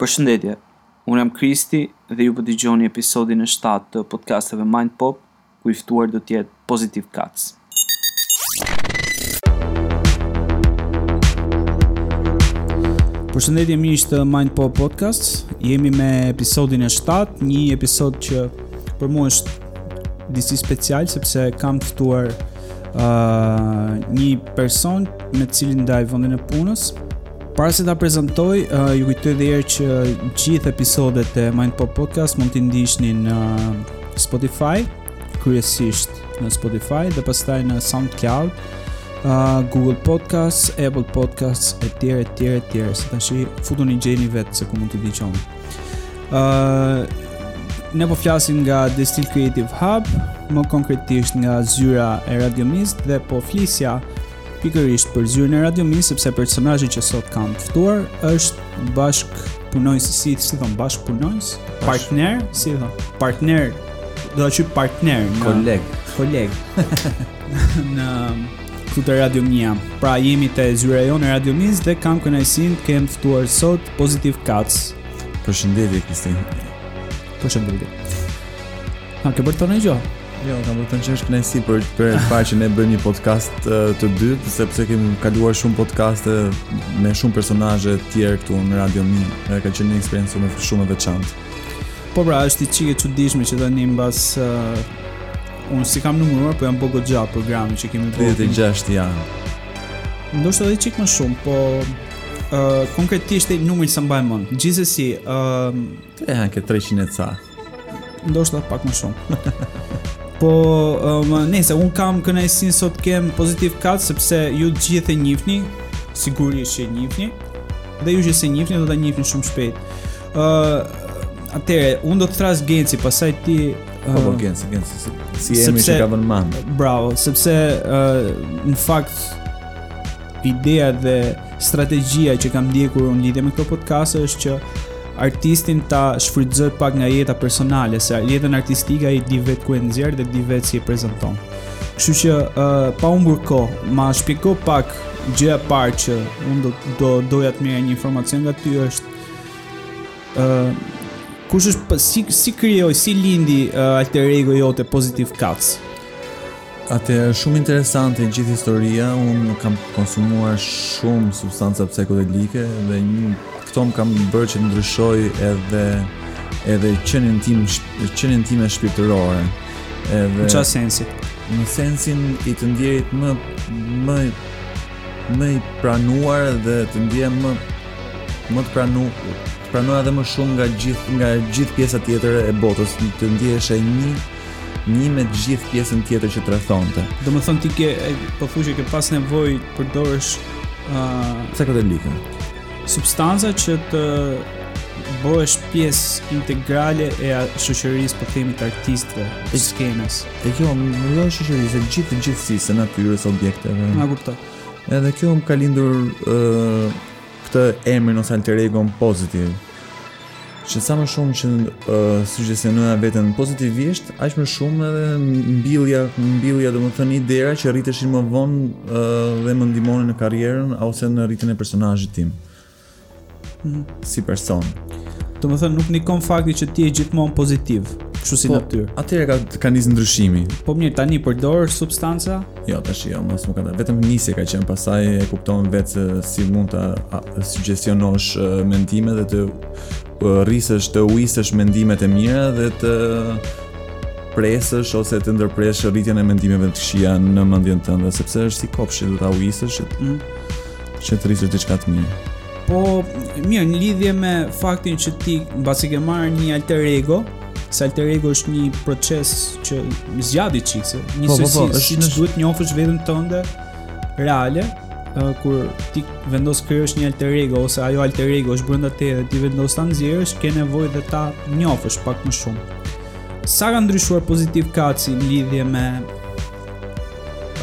Përshëndetje, unë jam Kristi dhe ju po dëgjoni episodin e shtatë të podcasteve Mind Pop, ku i ftuar do të jetë Positive Cuts. Përshëndetje miq të Mind Pop Podcasts. Jemi me episodin e shtatë, një episod që për mua është disi special sepse kam të ftuar uh, një person me të cilin ndaj vëndin e punës, Para se ta prezantoj, uh, ju kujtoj dhe një herë që gjithë episodet e Mind Pop Podcast mund t'i ndiqni në Spotify, kryesisht në Spotify dhe pastaj në SoundCloud, uh, Google Podcasts, Apple Podcasts e tjerë e tjerë e tjerë. Se tashi futuni gjejeni vetë se ku mund t'i dëgjoni. Ë uh, Ne po flasim nga Destil Creative Hub, më konkretisht nga zyra e Radio Mi-së dhe po flisja Pikërisht për zyrën e Radio Mi-së, sepse personazhi që sot kam ftuar është bashkëpunonjës si si thonë bashkëpunonjës, partner, si thonë, partner, do të thotë partner, një koleg, koleg. në këtu te Radio Mi-a. Pra jemi te zyra jonë e Radio Mi-së dhe kam kënaqësinë të kem ftuar sot Positive Cuts. Përshëndetje Kristi. Përshëndetje. A ke për të thënë gjë? Jo, kam për të thënë që është kënaqësi për për faktin që bëjmë një podcast të dy sepse kemi kaluar shumë podcaste me shumë personazhe të tjerë këtu në Radio Mi. Ka qenë një eksperiencë shumë shumë e veçantë. Po pra, është një çik e çuditshme që tani mbas uh, unë s'i kam numëruar, po jam bëgo gjatë programin që kemi bërë. 36 janë. Ndoshta edhe çik më shumë, po uh, konkretisht ai numri sa mbaj mend. Gjithsesi, ë uh, E ha ke 300 e ca. Ndoshta pak më shumë. Po, um, nëse un kam kënaqësinë sot kem Positive Cuts sepse ju të gjithë e njihni, sigurisht që e njihni. Dhe ju që s'e njihni do ta njihni shumë shpejt. Ë, uh, atëre, un do të thërras Genci, pastaj ti Po po Genci, Genci, si, si jemi sepse, që ka vënë mend. Bravo, sepse uh, në fakt ideja dhe Strategjia që kam ndjekur unë lidhje me këto podcaste është që artistin ta shfrytëzoj pak nga jeta personale, se jetën artistike ai di vetë ku e nxjerr dhe di vetë si e prezanton. Kështu që uh, pa humbur kohë, ma shpjego pak gjëja e parë që unë do do doja të merrja një informacion nga ty është ë uh, kush është si si u krijua, si lindi uh, alter ego jote Positive Cuts? Atëherë, është shumë interesante gjithë historia. Unë kam konsumuar shumë substanca psikodelike dhe një këto më kanë bërë që të ndryshoj edhe edhe qenien time qenien time shpirtërore. Edhe në çfarë sensi? Në sensin i të ndjerit më më më i pranuar dhe të ndjem më më të pranu të pranoja edhe më shumë nga gjithë nga gjithë pjesa tjetër e botës të ndiheshe një Një me të gjithë pjesën tjetër që të rrethonte. Domethënë ti ke, po thu që ke pas nevoj përdorësh... Uh, Psikodelike? Substanca që të bëhesh pjesë integrale e shoqërisë po themi të artistëve të skenës. E kjo më jo, jo shoqërisë, e gjithë gjithësisë e natyrës, objekteve. Ma kuptoj. Edhe kjo më ka lindur ë uh, këtë emrin ose alter egon pozitiv. që sa më shumë që uh, sugjestionoja veten pozitivisht, aq më shumë edhe mbillja, mbillja domethënë idera që rriteshin më vonë uh, dhe më ndihmonin në karrierën ose në rritjen e personazhit tim. Mm. Si person. Domethënë nuk ndikon fakti që ti je gjithmonë pozitiv, kështu si po, natyrë. Atëherë ka ka nis ndryshimi. Po mirë, tani përdor substanca? Jo, tash jo, mos më kanë. Vetëm nisje ka qenë, pastaj e kupton vetë se si mund ta sugjestionosh mendimet dhe të rrisësh të ujisësh mendimet e mira dhe të presësh ose të ndërpresh rritjen e mendimeve të këqija në mendjen tënde, sepse është si kopsht do ta ujisësh që mm. që të rrisësh diçka të mirë. Po, mirë, në lidhje me faktin që ti mbasi ke marrë një alter ego, se alter ego është një proces që zgjat një çikë se një po, po, po, është si, në... duhet të njofësh veten tënde reale uh, kur ti vendos të krijosh një alter ego ose ajo alter ego është brenda teje dhe ti vendos ta nxjerrësh ke nevojë dhe ta njofësh pak më shumë sa ka ndryshuar Pozitiv Kaci në lidhje me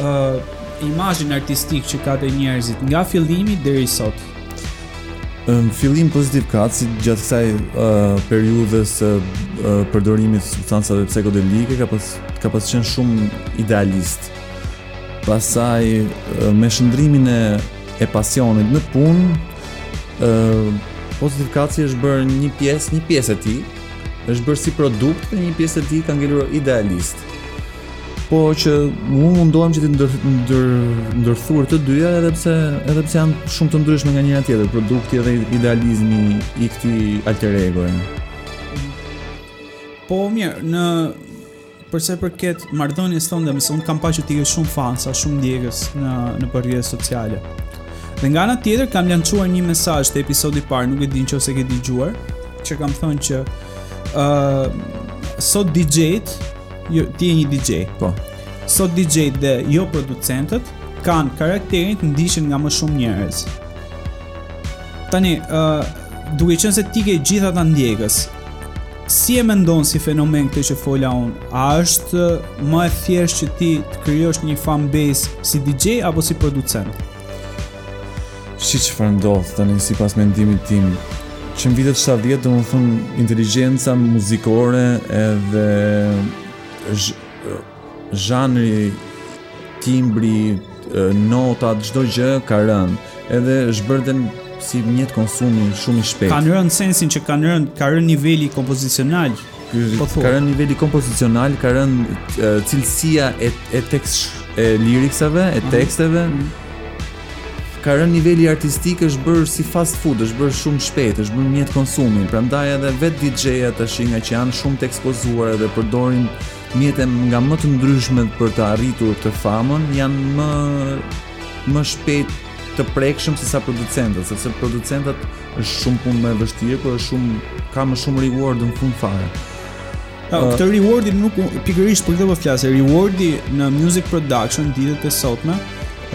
uh, imazhin artistik që ka te njerëzit nga fillimi deri sot? Në fillim Pozitiv Kaci gjatë kësaj uh, periudhës së uh, përdorimit të substancave psikodelike ka pas ka pas qenë shumë idealist. Pastaj uh, me shndërrimin e e pasionit në punë, ë uh, Pozitiv Kaci është bërë një pjesë, një pjesë e tij, është bërë si produkt dhe një pjesë e tij ka ngelur idealist. Po që unë mundohem që t'i ndër, ndër, ndërthur të dyja edhe pse, edhe pse janë shumë të ndryshme nga njëra-tjetra, produkti edhe idealizmi i këtij alter ego Po mirë, në për sa i përket marrëdhënies, domethënë se unë kam pa që ti ke shumë fansa, shumë ndjekës në, nëpër rrjete sociale. Dhe nga ana tjetër kam lançuar një mesazh te episodi i parë, nuk e di në qoftë se e ke dëgjuar, që kam thonë që uh, sot DJ-t jo, ti je një DJ. Po. Sot DJ-t dhe jo producentët kanë karakterin të ndiqen nga më shumë njerëz. Tani, ë, uh, duke qenë se ti ke gjithë ata ndjekës, si e mendon si fenomen këtë që fola unë? A është më e thjeshtë që ti të krijosh një fan base si DJ apo si producent? Shih çfarë ndodh tani sipas mendimit tim. Që në vitet 70 domethënë inteligjenca muzikore edhe zhanri, timbri, notat, çdo gjë ka rënë. Edhe është bërë si mjet konsumi shumë i shpejtë. Kanë rënë në sensin që kanë rënë, ka rënë niveli kompozicional Po ka rënë niveli kompozicional, ka rënë cilësia e e tekst e liriksave, e mhm. teksteve. Mm -hmm. Ka rënë niveli artistik është bërë si fast food, është bërë shumë shpejt, është bërë mjet konsumi. Prandaj edhe vetë DJ-at tash nga që janë shumë të ekspozuar edhe përdorin mjete nga më të ndryshme për të arritur këtë famën, janë më më shpejt të prekshëm se sa producentët, sepse producentët është shumë punë më e vështirë, por është shumë ka më shumë reward në fund fare. Po, uh, këtë rewardin pikërisht për këtë po flas, rewardi në music production ditët e sotme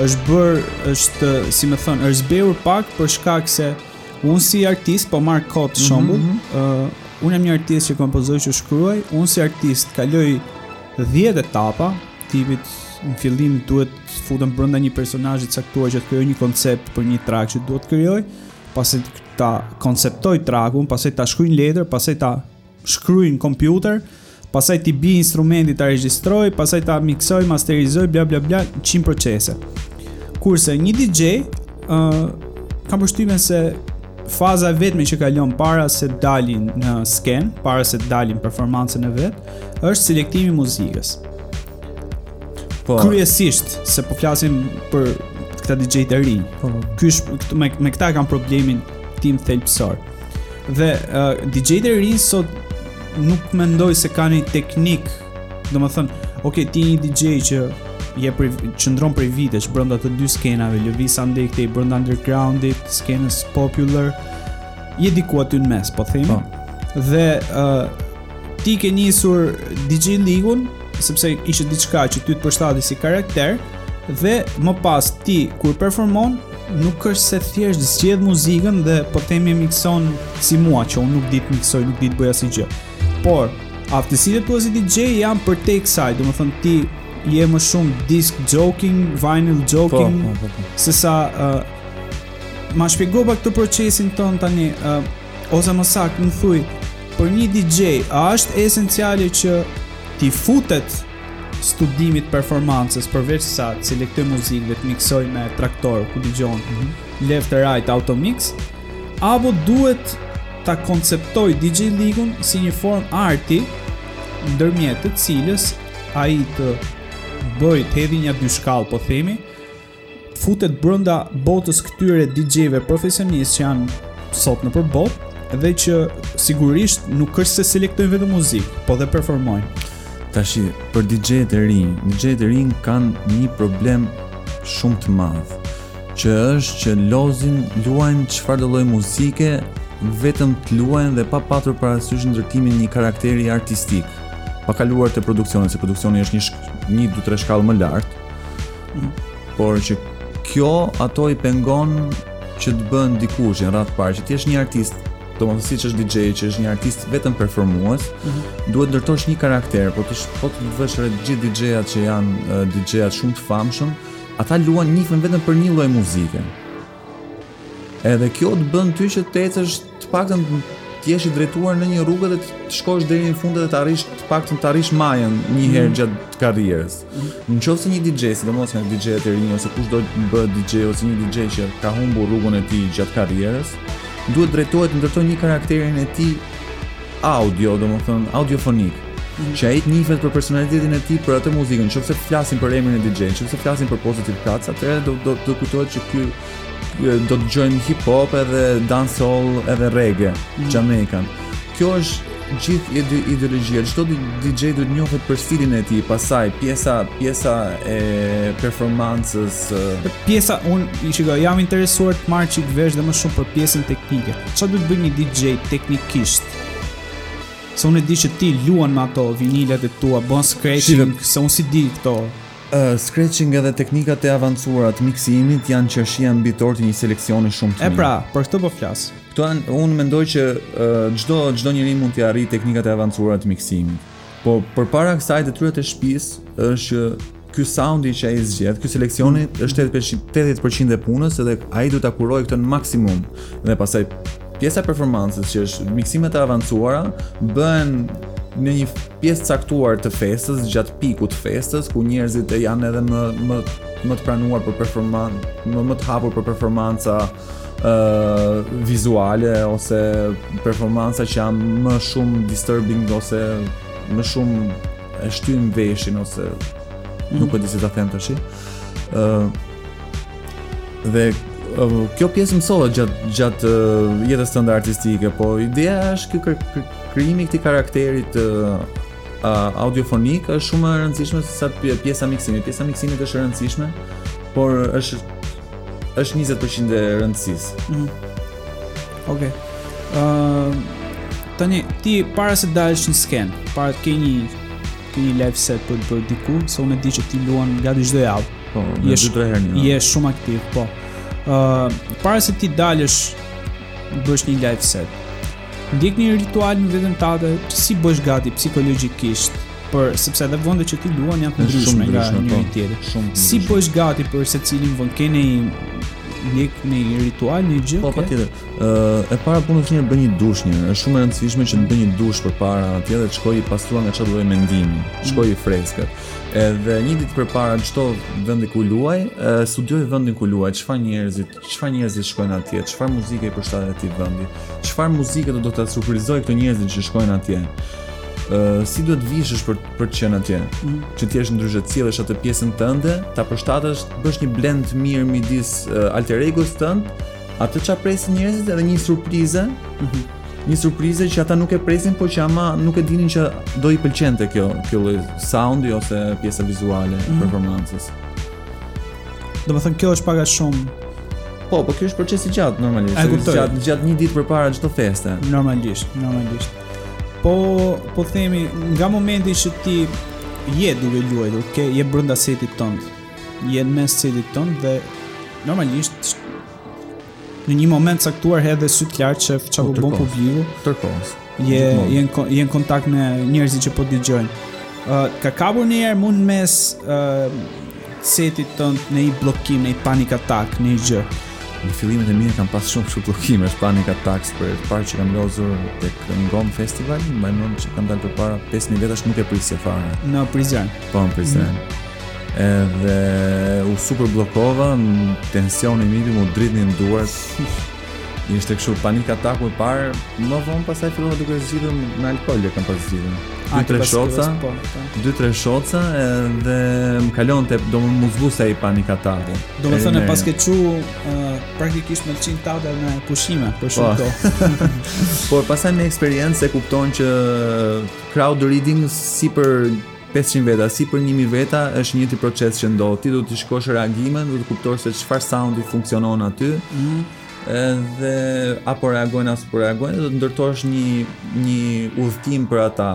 është bër është si me thënë, është zbehur pak për shkak se unë si artist po marr kot mhm, shembull. Mm -hmm. uh, unë jam një artist që kompozoj që shkruaj, unë si artist kaloj 10 etapa tipit në fillim duhet të futem brenda një personazhi të caktuar që të krijoj një koncept për një track që duhet të krijoj, pastaj ta konceptoj trackun, pastaj ta shkruaj në letër, pastaj ta shkruaj në kompjuter, pastaj t'i bie instrumentit ta regjistroj, pastaj ta miksoj, masterizoj bla bla bla 100 procese. Kurse një DJ ë uh, kam përshtypjen se faza e vetme që kalon para se të dali në skenë, para se të dali në performancën e vet, është selektimi i muzikës. Po. Kryesisht se po flasim për këta DJ të rinj. Po. Ky është me me këta kam problemin tim thelbësor. Dhe uh, DJ-të e rinj sot nuk mendoj se kanë një teknikë, domethënë, ok, ti je një DJ që je për qëndron prej vitesh brenda të dy skenave, lëviz andej këtej brenda undergroundit, skenës popular, je diku aty në mes, po themi. Po. Dhe ë uh, ti ke nisur DJ-llëkun sepse ishte diçka që ty të përshtati si karakter dhe më pas ti kur performon nuk është se thjesht zgjedh muzikën dhe po themi e mikson si mua që unë nuk di të miksoj, nuk di të bëj asnjë gjë. Por aftësitë e tua si DJ janë përtej kësaj, domethënë ti je më shumë disc jockeying, vinyl jockeying, po, po, po, po. se sa uh, Ma shpjego pak këtë procesin tënd tani, ë uh, ose më saktë më thuj, për një DJ, a është esenciale që t'i futet studimit performancës përveç sa të selektojë muzikë dhe të miksojë me traktor ku dëgjon mm -hmm. left right auto mix apo duhet ta konceptojë DJ-llëkun si një formë arti ndërmjet të cilës ai të bëjë të hedhi nja dy shkallë po themi futet brenda botës këtyre DJ-ve profesionistë që janë sot nëpër botë dhe që sigurisht nuk është se selektojnë vetëm muzikë, po dhe performojnë. Tashi për DJ-të e rinj, DJ-të e rinj kanë një problem shumë të madh, që është që lozin luajnë çfarëdo lloj muzike, vetëm të luajnë dhe pa patur parasysh ndërtimin një karakteri artistik. Pa kaluar te produksioni, se produksioni është një një dy tre shkallë më lart, Por që kjo ato i pengon që të bëhen dikush në radhë parë që të jesh një artist, domethënë siç është DJ që është një artist vetëm performues, mm -hmm. duhet të ndërtosh një karakter, po ti po të vësh re gjithë DJ-at që janë uh, DJ-at shumë të famshëm, ata luajnë njihen vetëm për një lloj muzike. Edhe kjo të bën ty që të ecësh të paktën të jesh i drejtuar në një rrugë dhe të shkosh deri në fund dhe të arrish të paktën të arrish majën një mm. herë gjatë karrierës. Mm. Në qoftë se një DJ, sidomos DJ-at e rinj ose kush do të bëhet DJ ose një DJ që ka humbur rrugën e tij gjatë karrierës, duhet drejtohet ndërtojë një karakterin e tij audio, domethënë, audiofonik, mm. që ai të njifet për personalitetin e tij për atë muzikën, qoftë se flasin për emrin e DJ, qoftë se flasin për positive cuts, atëherë do, do, do kujtohet që kjo do dëgjojmë hip-hop edhe dancehall edhe reggae, mm. Jamaican. Kjo është gjithë ide ideologjia, çdo DJ duhet të njihet për stilin e tij, pastaj pjesa pjesa e performancës, pjesa un i shikoj jam interesuar të marr çik vesh dhe më shumë për pjesën teknike. Çfarë duhet bëjë një DJ teknikisht? Se unë e di që ti luan me ato vinilet e tua, bën scratching, se unë s'i di këto. Uh, scratching edhe teknikat e avancuara të miksimit janë qershia mbi tortë të një seleksioni shumë të mirë. E pra, për këtë po flas. Këto janë unë mendoj që çdo uh, çdo njeri mund t'i arrijë teknikat e avancuara të miksimit. Po përpara kësaj detyrat e shtëpisë është që ky soundi që ai zgjedh, ky seleksioni mm. është 80% 80% e punës dhe ai duhet ta kurojë këtë në maksimum. Dhe pastaj pjesa e performancës që është miksimet e avancuara bëhen në një pjesë caktuar të festës gjatë pikut të festës ku njerëzit janë edhe më më më të pranuar për performancë, më më të hapur për performanca, uh, vizuale ose performanca që janë më shumë disturbing ose më shumë e shtyn veshin ose mm. nuk e di si ta them tash. ë uh, dhe uh, kjo pjesë mësohet gjatë gjatë uh, jetës tënde artistike, po ideja është ky kë, krijimi i këtij karakterit uh, uh, audiofonik është shumë e rëndësishme sesa pjesa e miksimit. Pjesa e miksimit është e rëndësishme, por është Është 20% e rëndësisë. Ëh. Mm -hmm. Okej. Okay. Ëh uh, tani ti para se të dalësh në skenë, para se ke një ke një live set për për diku, se unë e di që ti luan gati çdo javë. Po, je dy tre herë. Je shumë aktiv, po. Ëh, uh, para se ti të dalësh bësh një live set. Ndjek një ritual në veten tate që si bëhesh gati psikologjikisht për sepse edhe vendet që ti luan janë të ndryshme nga njëri po. tjetri. Shumë si bëhesh gati për secilin vend ke një ndjek një ritual një gjë. Po patjetër. Ë e para punës bëj një dush një. Është shumë e rëndësishme që të bëj një dush përpara atje dhe të shkoj i pastrua nga çdo lloj mendimi. Mm. Shkoj i freskët. Edhe një ditë përpara çdo vendi ku luaj, studioj vendin ku luaj, çfarë njerëzit Çfarë njerëzit shkojnë atje? Çfarë muzike i përshtatet atij vendi? Çfarë muzike do t'i surprizojë këto njerëzit që shkojnë atje? Ë uh, si duhet të vishesh për për të qenë atje? Mm. Që të jesh ndryshe të sjellësh atë pjesën tënde, ta përshtatësh, bësh një blend të mirë midis uh, alter egos tënd, atë çfarë presin njerëzit edhe një surprizë. Mm -hmm. Një surprizë që ata nuk e presin, por që ama nuk e dinin që do i pëlqente kjo, kjo lloj soundi ose pjesa vizuale e mm -hmm. performancës. Domethënë kjo është paga shumë Po, po kjo është proces i gjatë normalisht. Ai kuptoi gjatë gjatë një ditë përpara çdo feste. Normalisht, normalisht. Po, po themi nga momenti që ti je duke luajtur, ke je brenda setit tënd. Je në mes setit tënd dhe normalisht Në një moment të caktuar hedh dhe syt lart shef çfarë po bën publiku. Tërë kohës. Je je je në kontakt me njerëzit që po dëgjojnë. Ë uh, ka kapur një herë mund mes ë uh, setit tënd në një bllokim, në një panic attack, në një gjë. Në fillimet e mia kam pas shumë kështu bllokime, është panic attacks hera e parë që kam lozur tek Ngom Festival, më mban mend që kam dalë përpara 5000 vetash nuk e prisja fare. Në Prizren. Po, në Prizren. Mm -hmm. Edhe u super blokova, tensioni m'u ngrit m'u dridhnin duart, ishte kështu panik ataku i parë, më vonë pasaj fillova duke zgjidhur me alkool e kam pas zgjidhur. Dy tre shoca, po, po. dy tre shoca edhe më kalonte domethënë m'u zbuste panik ataku. Domethënë pas ke çu uh, praktikisht mëlçinë tate në pushime për po. shumë kohë. Por pasaj me eksperiencë e kupton që crowd reading si për Pesëqind veta si për një mijë veta është i njëjti proces që ndodh. Ti duhet të shikosh reagimin, duhet të kuptosh se çfarë soundi funksionon aty. Mm. Dhe apo reagojnë apo po reagojnë, do të ndërtosh një një udhëtim për ata.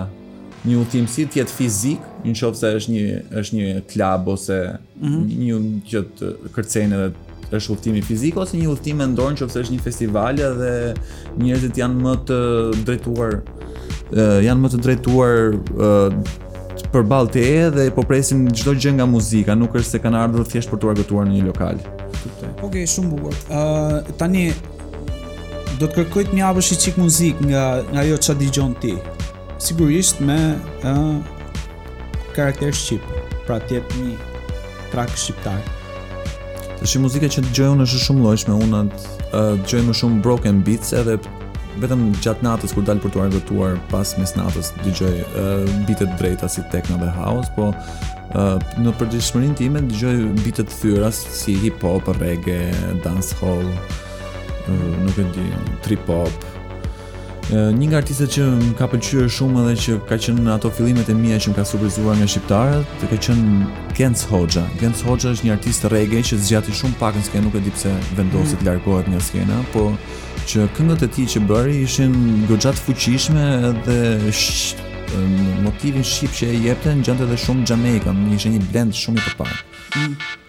Një udhëtim si të jetë fizik, nëse është një është një klub ose Mhm. një që të kërcejnë edhe është udhëtimi fizik ose një udhëtim mendor nëse është një festival dhe njerëzit janë më të drejtuar janë më të drejtuar përballë teje dhe po presin çdo gjë nga muzika, nuk është se kanë ardhur thjesht për t'u argëtuar në një lokal. Okej, okay, shumë bukur. Ë uh, tani do të kërkoj të më japësh një çik muzikë nga nga ajo çfarë dëgjon ti. Sigurisht me ë uh, karakter shqip, pra të jetë një track shqiptar. Tash muzika që dëgjoj unë është e shumëllojshme, unë uh, dëgjoj më shumë broken beats edhe vetëm gjatë natës kur dal për t'u argëtuar pas mesnatës dëgjoj uh, beate të drejta si techno dhe house, po uh, në përditshmërinë time dëgjoj beate të thyera si hip hop, reggae, dancehall, uh, nuk e di, trip hop, Një nga artistët që më ka pëlqyer shumë edhe që ka qenë në ato fillimet e mia që më ka surprizuar nga shqiptarët, ka qenë Genc Hoxha. Genc Hoxha është një artist reggae që zgjati shumë pak në skenë, nuk e di pse vendosi të mm. largohet nga skena, po që këngët e tij që bëri ishin goxha të fuqishme dhe motivin shqip që e jepte ngjante edhe shumë Jamaican, ishte një blend shumë i përparë. Mm.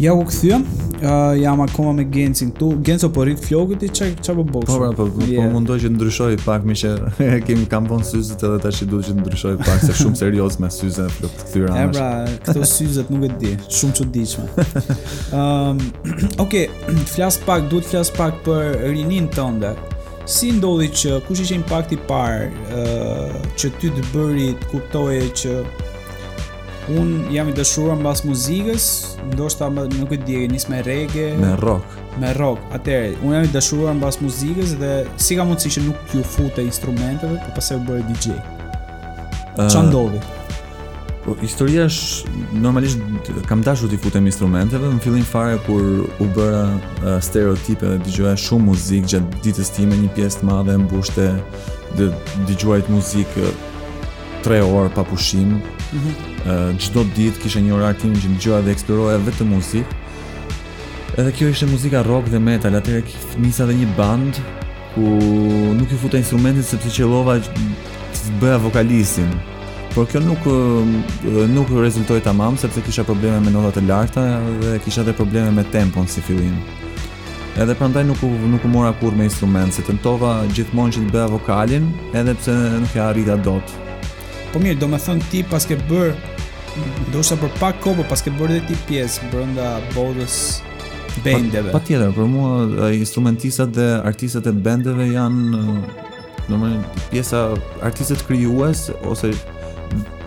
Ja ku u kthyem. Uh, jam akoma me Gencin këtu. Genco po rrit flokët i ça ça po bësh. Po pra, po, po, yeah. po mundohem që të ndryshoj pak më që kam kam vënë syzet edhe tashi duhet që të ndryshoj pak se shumë serioz me syze e flokë të kthyera. Ja pra, këto syzet nuk e di, shumë të çuditshme. Ëm, um, okay, flasim pak, dua të flas pak për rininë tënde. Si ndodhi që kush ishte impakti i parë uh, që ty të bëri të kuptoje që Unë jam i dashuruar mbas muzikës, ndoshta më nuk e di, nis me reggae, me rock. Me rock. Atëherë, unë jam i dashuruar mbas muzikës dhe si ka mundësi që nuk iu fute instrumenteve, por pastaj u bëre DJ. Uh, Ça ndodhi? Po, historia është normalisht kam dashur t'i futem instrumenteve, në fillim fare kur u bëra uh, stereotipe dhe dëgjoja shumë muzikë gjatë ditës time, një pjesë të madhe e mbushte të dëgjuarit muzikë 3 orë pa pushim. Mhm. Ëh, çdo ditë kisha një orar tim që dëgjoja dhe eksploroja vetëm muzikë. Edhe kjo ishte muzika rock dhe metal, atëherë nisa dhe një band ku nuk iu futa instrumentit sepse qellova të bëja vokalistin. Por kjo nuk nuk rezultoi tamam sepse kisha probleme me notat e larta dhe kisha edhe probleme me tempon si fillim. Edhe prandaj nuk u nuk u mora kurrë me instrument, se tentova gjithmonë që të bëja vokalin, edhe pse nuk e arrita dot. Po mirë, domethënë ti paske bërë ndoshta për pak kohë, po paske bërë edhe ti pjesë brenda botës bendeve. Patjetër, për mua instrumentistat dhe artistët e bendeve janë Domethënë pjesa artistët krijues ose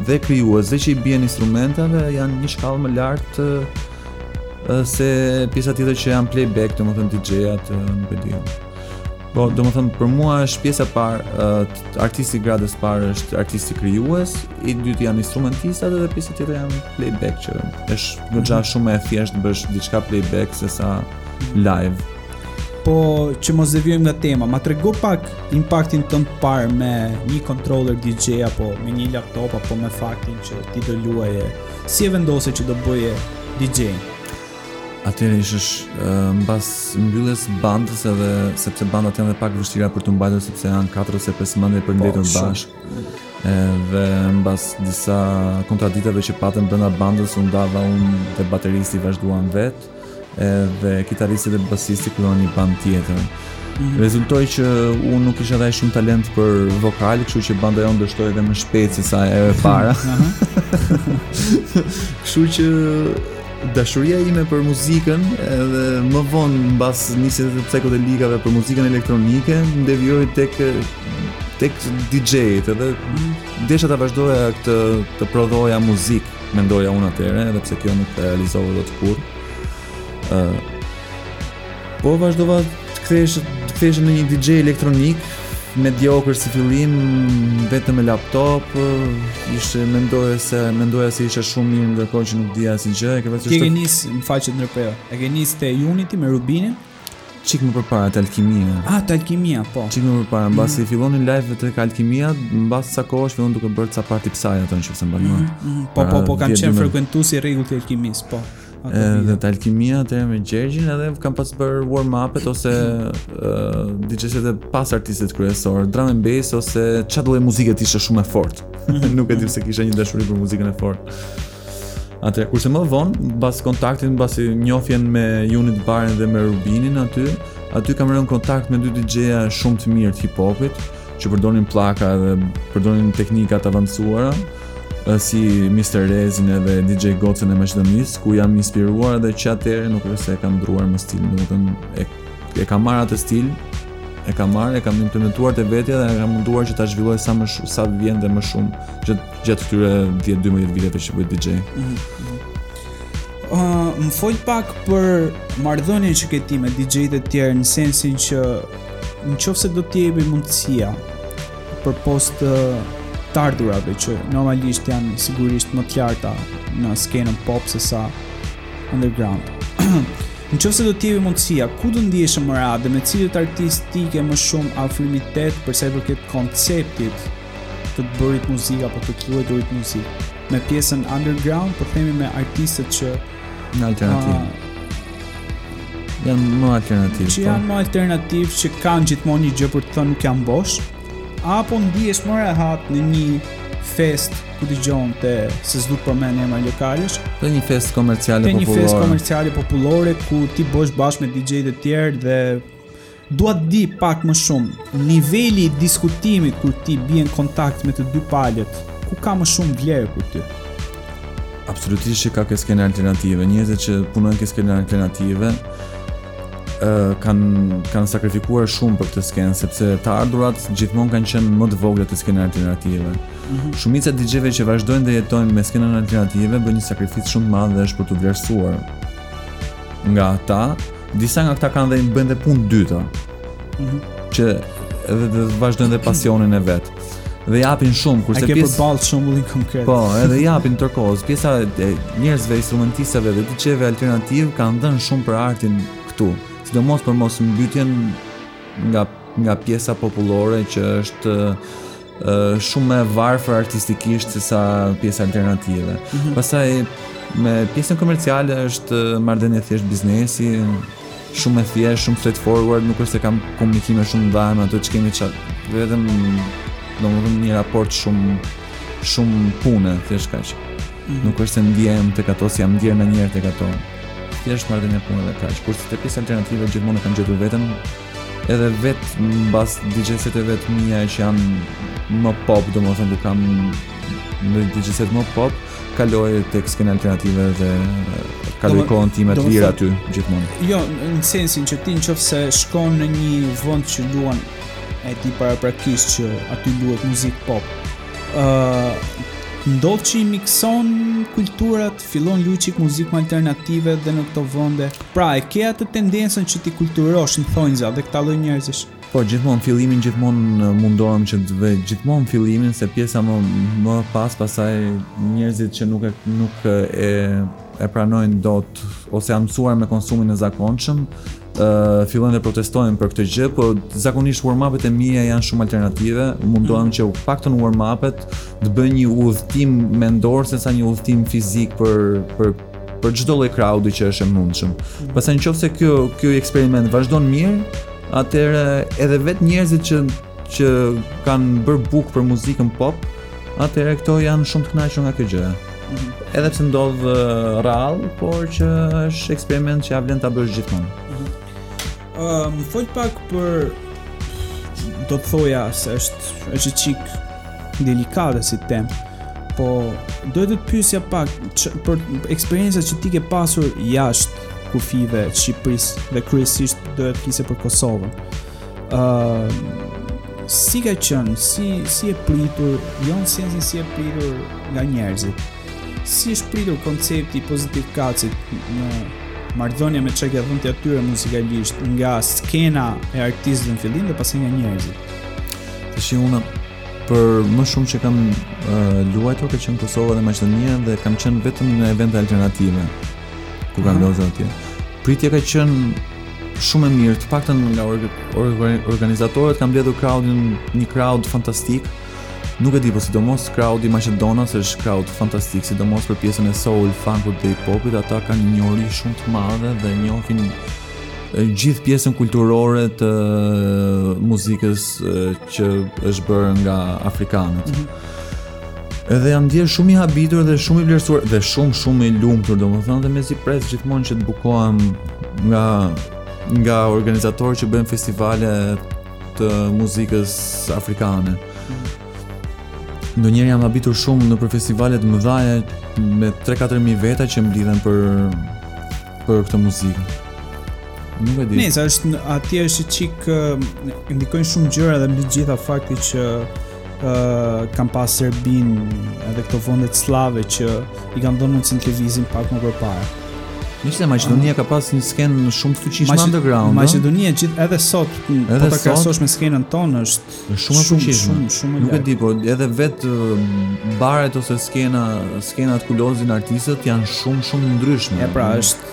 dhe krijues dhe që i bien instrumentave janë një shkallë më lart se pjesa tjetër që janë playback, domethënë DJ-at, nuk e di. Po, domethënë, për mua është pjesa e parë, uh, artisti i gradës parë është artisti krijues, të dytë janë instrumentistat dhe pjesa tjetër janë playback, që është një gja mhm. shumë më e thjeshtë të bësh diçka playback se sa live. Po që mos devijojmë nga tema, ma trego pak impaktin tënd të parë me një controller DJ apo me një laptop apo me faktin që ti do luaje. Si e vendose që do bëje DJ-në? Atëherë ishte mbas mbylljes bandës edhe sepse bandat janë edhe pak të vështira për t'u mbajtur sepse janë 4 ose 5 mendje për po, ndenjur bashkë. Edhe mbas disa kontradiktave që patëm brenda bandës u ndamë, unë dhe bateristi vazhduam vetë. Edhe kitaristi dhe basisti krijuan një band tjetër. Mhm. Rezultoi që unë nuk kisha dhe aq shumë talent për vokal, kështu që banda jonë dështoi edhe më shpejt se sa ajo e para. kështu që dashuria ime për muzikën edhe më vonë mbas nisjes së psikedelikave për muzikën elektronike më devijoi tek tek DJ-t edhe mhm. desha ta vazhdoja këtë të prodhoja muzikë Mendoja unë atëherë, edhe pse kjo nuk u realizua dot kurrë. ë uh, Po vazhdova të kthehesha të kthehesha në një DJ elektronik, mediokër si fillim, vetëm me laptop, ishte mendoja se mendoja se isha shumë i mirë ndërkohë që nuk dija asgjë, e ke vështirë. Ti ke nis në faqet ndër E ke nis te Unity me Rubinin? Çik më përpara te Alkimia. Ah, te Alkimia, po. Çik më përpara, mm. mbasi mm. fillonin live-et tek Alkimia, mbas ca kohësh filluan duke bërë ca party psy, ato në qoftë se mban. Mm, mm, po, po, po kam qenë frekuentues i rregullt te Alkimia, po. Edhe te Alkimia atë me Gjergjin edhe kam pas bërë warm up-et ose uh, DJ set-et pas artistit kryesor, drum and bass ose çdo lloj muzike që ishte shumë e fortë. Mhm. Nuk e di pse kisha një dashuri për muzikën e fortë. Atë, kurse më vonë, mbas kontaktit, mbas njohjes me Unity Barin dhe me Rubinin aty, aty kam rënë kontakt me dy DJ-a shumë të mirë të hip-hopit, që përdornin pllaka dhe përdornin teknika të avancuara, si Mr. Rezin edhe DJ Gocën e Maqedonisë, ku jam inspiruar edhe që atëherë nuk është se e kam ndruar më stil, nuk e, e kam marrë atë stil, e kam marrë, e kam implementuar te vetja dhe jam munduar që ta zhvilloj sa, më, sa vjen dhe më shumë, që gjatë këtyre 10-12 viteve që bëj DJ. Ëh, mhm. uh, më fol pak për marrëdhënien që ke ti me DJ-të e tjerë në sensin që në qoftë se do të jepej mundësia përpos të të ardhurave që normalisht janë sigurisht më të larta në skenën pop se sa underground. Në qoftë se do të jepej mundësia, ku do ndiheshe më rehat, me cilët artistë ti ke më shumë afinitet për sa i përket konceptit të të bërit muzikë apo të luajturit muzikë. Me pjesën underground, po themi me artistët që janë alternativë. Janë më alternativë. Që po. janë më alternativë që kanë gjithmonë një gjë për të thënë nuk janë bosh, apo ndihesh më rehat në një fest ku dëgjon të se s'do të përmend emra lokalesh, në një fest komerciale popullore. Një fest komerciale popullore ku ti bëhesh bashkë me DJ të tjerë dhe Dua të di pak më shumë, niveli i diskutimit kur ti bie në kontakt me të dy palët, ku ka më shumë vlerë për ty? Absolutisht që ka ke skena alternative, njerëzit që punojnë ke skena alternative, kanë kanë sakrifikuar shumë për këtë skenë sepse të ardhurat gjithmonë kanë qenë më të vogla te skena alternative. Mm -hmm. Shumica e DJ-ve që vazhdojnë të jetojnë me skenën alternative bëjnë një sakrificë shumë të madh dhe është për t'u vlerësuar nga ata Disa nga këta kanë dhe bëjnë dhe punë të dytë. Mm -hmm. Që edhe të vazhdojnë dhe pasionin e vet. Dhe japin shumë kurse pjesë. E ke përballë shembullin konkret. Po, edhe japin tërë kohës. Pjesa e njerëzve instrumentistëve dhe DJ-ve alternativë kanë dhënë shumë për artin këtu. Sidomos për mosmbytjen nga nga pjesa popullore që është shumë më e varfër artistikisht se sa pjesa alternative. Mm -hmm. Pastaj me pjesën komerciale është marrëdhënie thjesht biznesi, shumë e thjeshtë, shumë straightforward, nuk është se kam komunikime shumë të mëdha me ato që kemi çat. Vetëm domethënë një raport shumë shumë pune, thjesht kaq. Mm -hmm. Nuk është se ndihem tek ato s'jam ndier ndonjëherë tek ato. Thjesht marrëdhënie pune dhe kaq. Kurse te pjesa alternative gjithmonë kam gjetur veten edhe vet mbas DJ seteve të mia që janë më pop, domethënë ku kam një DJ set më pop, kaloj tek skena alternative dhe kaloj kohën time të lirë aty gjithmonë. Jo, në sensin që ti në qoftë se shkon në një vend që luan e di paraprakisht që aty luhet muzikë pop. ë uh, ndodh që i mikson kulturat Fillon luan çik muzikë më alternative dhe në këto vende. Pra, e ke atë tendencën që t'i kulturosh në thonjëza dhe këtë lloj njerëzish? Po, gjithmonë fillimin gjithmonë mundohem që të vë gjithmonë fillimin se pjesa më më pas pastaj njerëzit që nuk e nuk e e pranojnë dot ose janë mësuar me konsumin e zakonshëm, uh, fillojnë të protestojnë për këtë gjë, por zakonisht warm-upet e mia janë shumë alternative. Mundohem mm. që të paktën warm-upet të bëj një udhëtim mendor sesa një udhëtim fizik për për për çdo lloj crowdi që është e mundshëm. Mm. Pastaj nëse kjo ky eksperiment vazhdon mirë, atëherë edhe vet njerëzit që që kanë bërë book për muzikën pop, atëherë këto janë shumë të kënaqur nga kjo gjë. Edhe pse ndodh rrall, por që është eksperiment që ia vlen ta bësh gjithmonë. Ëm um, fol pak për do të thoja se është është çik delikate si temë. Po do të të pyesja pak që, për eksperiencat që ti ke pasur jashtë kufijve të Shqipërisë dhe kryesisht do të flisje për Kosovën. ë uh, si ka qenë, si si është pritur, jo në sensin si është pritur nga njerëzit. Si është pritur koncepti i Positive Cutz-it në marrëdhënie me ça ke dhënë ti atyre muzikalisht nga skena e artistëve në fillim dhe pastaj nga njerëzit. Tash unë për më shumë që kam uh, luajtur ka qenë Kosova dhe Maqedonia dhe kam qenë vetëm në evente alternative ku kam mhm. luajtur atje. Pritja ka qenë Shumë e mirë, të paktën nga or or organizatorët kanë mbledhur crowdin, një crowd fantastik. Nuk e di, po sidomos crowdi maqedonas është crowd fantastik, sidomos për pjesën e soul, funkut dhe hip-hopit, ata kanë një njohuri shumë të madhe dhe njohin gjithë pjesën kulturore të muzikës që është bërë nga afrikanët. Mm -hmm. Edhe jam ndjerë shumë i habitur dhe shumë i vlerësuar dhe shumë shumë i lumtur, domethënë dhe mezi pres gjithmonë që të bukohem nga nga organizatorë që bëjnë festivale të muzikës afrikane. Ndonjëherë jam habitur shumë nëpër festivale të mëdha me 3-4 mijë veta që mblidhen për për këtë muzikë. Nuk e di. Nëse është atje është çik ndikojnë shumë gjëra dhe mbi të gjitha fakti që uh, kanë pas Serbinë edhe këto vendet sllave që i kanë dhënë mundësinë të lëvizin pak më përpara. Se Maqedonia ka pas një skenë shumë të fuqishme Maqed underground. Maqedonia gjithë edhe sot po edhe po ta krahasosh me skenën tonë është shumë e shumë, fuqishme. Shumë, shumë Nuk e di, po edhe vet baret ose skena, skenat ku lozin artistët janë shumë shumë ndryshme. E pra, është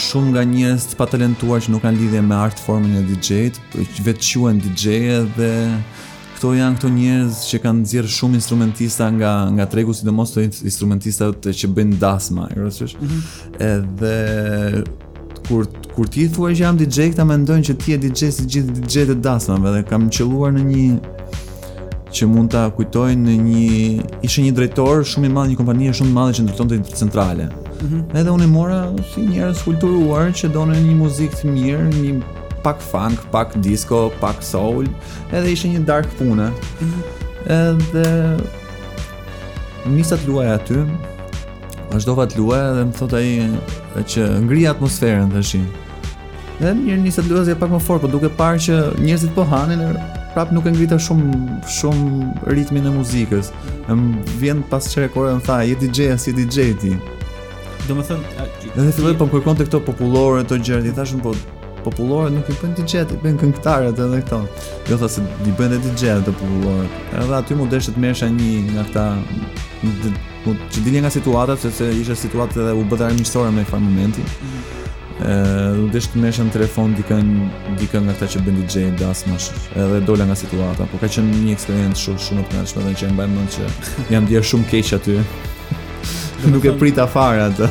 Shumë nga njerëz të patalentuar që nuk kanë lidhje me art formën e DJ-t, vetëquhen DJ dhe këto janë këto njerëz që kanë nxjerr shumë instrumentista nga nga tregu sidomos këto instrumentistat që bëjnë dasma, e kuptosh? Mm -hmm. Edhe kur kur ti thua që jam DJ, ta mendojnë që ti je DJ si gjithë DJ-t e dasmave dhe kam qëlluar në një që mund ta kujtoj në një ishte një drejtor shumë i madh një kompanie shumë të madhe që ndërtonte hidrocentrale. Mm -hmm. Edhe unë i mora si njerëz të kulturuar që donin një muzikë të mirë, një pak funk, pak disco, pak soul, edhe ishte një darkë pune. Mm -hmm. Edhe nisa të luaja aty. Vazhdova të luaja dhe më thot ai që ngrije atmosferën tashi. Edhe unë nisa të luaja pak më fort, por duke parë që njerëzit po hanin, prap nuk e ngrita shumë shumë ritmin e muzikës. E më vjen pas çerek ore më tha, "Je DJ, a s'je DJ ti." Do të thënë, edhe filloi po kërkonte këto populloret gjëra, i thashë unë po populloret nuk i bën DJ, i bëjnë këngëtarët edhe këto. Jo tha se i bëjnë DJ-të populloret. Edhe aty m'u desh të merrja një nga këta Po që të dilja nga situata, sepse ishte situata edhe u bë armiqësore në njëfarë momenti. Ëh, u desh të merrja në telefon dikën dikën nga këta që bëjnë DJ dasmash. Edhe dola nga situata, por ka qenë një eksperiencë shumë shumë e pakëndshme dhe që e mbaj mend që jam ndier shumë keq aty. Nuk e prita fare atë.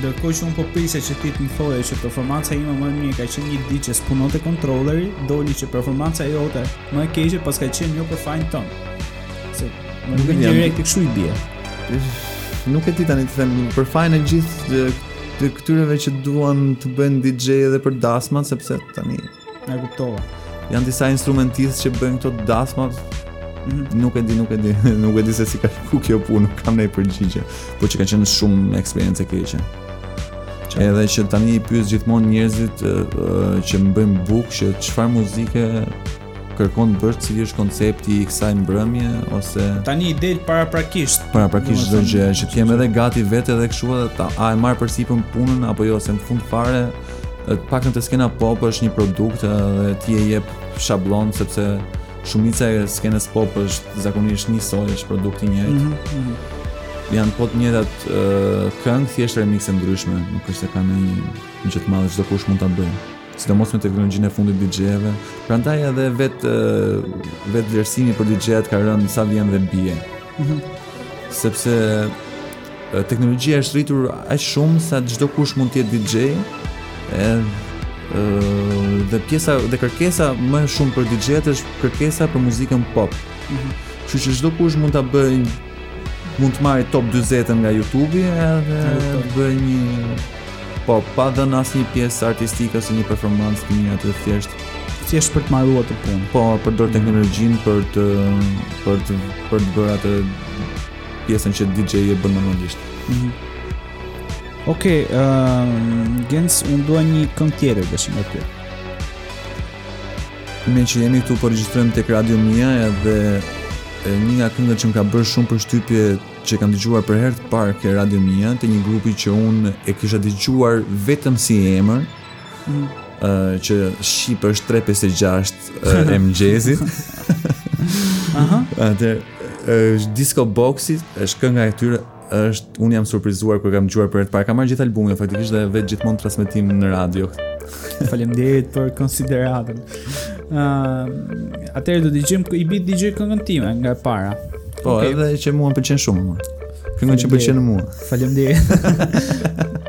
Ndërkohë që unë po prisja që ti të më thoje që performanca ime më e keqe ka qenë një ditë që s'punonte kontrolleri, doli që performanca jote më e keqe paska qenë një jo për fajin tënd. Se Nuk e di direkt kshu i bie. Nuk e di tani të them për fajin e gjithë të këtyreve që duan të bëjnë DJ edhe për dasmat sepse tani e kuptova. Janë disa instrumentistë që bëjnë këto dasmat. Mm -hmm. Nuk e di, nuk e di, nuk e di se si ka shku kjo punë, nuk kam naj përgjigje, por që ka qenë shumë eksperiencë e keqe. Qaj. Edhe që tani i pyes gjithmonë njerëzit uh, që më bëjnë book që çfarë muzike kërkon të bësh, cili është koncepti i kësaj mbrëmje ose tani i di paraprakisht paraprakisht çdo gjë që të jem edhe gati vetë edhe kështu edhe a e marr përsipër punën apo jo se në fund të fundit pak në te skena pop është një produkt dhe ti e jep shabllon sepse shumica e skenës pop është zakonisht njësoj është produkti i njëjtë mm -hmm. janë po të njëjtat uh, këngë thjesht remixe të ndryshme nuk është se kanë një një gjë të madhe çdokush mund ta bëjë sidomos me teknologjinë e fundit të DJ-ve. Prandaj edhe vetë vetë vlerësimi për DJ-at ka rënë sa vjen dhe bie. Mm -hmm. Sepse teknologjia është rritur aq shumë sa çdokush mund të jetë DJ. Edhe dhe pjesa dhe kërkesa më shumë për DJ-at është kërkesa për muzikën pop. Mm -hmm. Kështu që çdokush mund ta bëjë Mund të marrë top 40 nga YouTube-i edhe të bëjë një po pa dhënë asnjë pjesë artistike ose një performancë të mirë atë thjesht thjesht për të mbaruar atë punë. Po, përdor teknologjinë për të për të për të bërë atë pjesën që DJ e bën normalisht. Mm -hmm. Okej, okay, uh, Gens, unë dua një këngë tjetër tashi nga ty. Meqë jemi këtu po regjistrojmë tek Radio Mia edhe një nga këngët që më ka bërë shumë përshtypje që kam dëgjuar për herë të parë te Radio Mia te një grupi që unë e kisha dëgjuar vetëm si emër. Mm. Uh, që shqip është 356 uh, e mëngjesit. Aha. Atëherë Disco Boxit, është kënga e tyre është unë jam surprizuar kur kam dëgjuar për herë të parë. Kam marrë gjithë albumin faktikisht dhe e vë gjithmonë transmetim në radio. Faleminderit për konsideratën. Ëm, uh, atëherë do të dëgjojmë i bie të dëgjoj këngën time nga e para. Po, okay. edhe që mua më pëlqen shumë. Këngën që pëlqen mua. Faleminderit.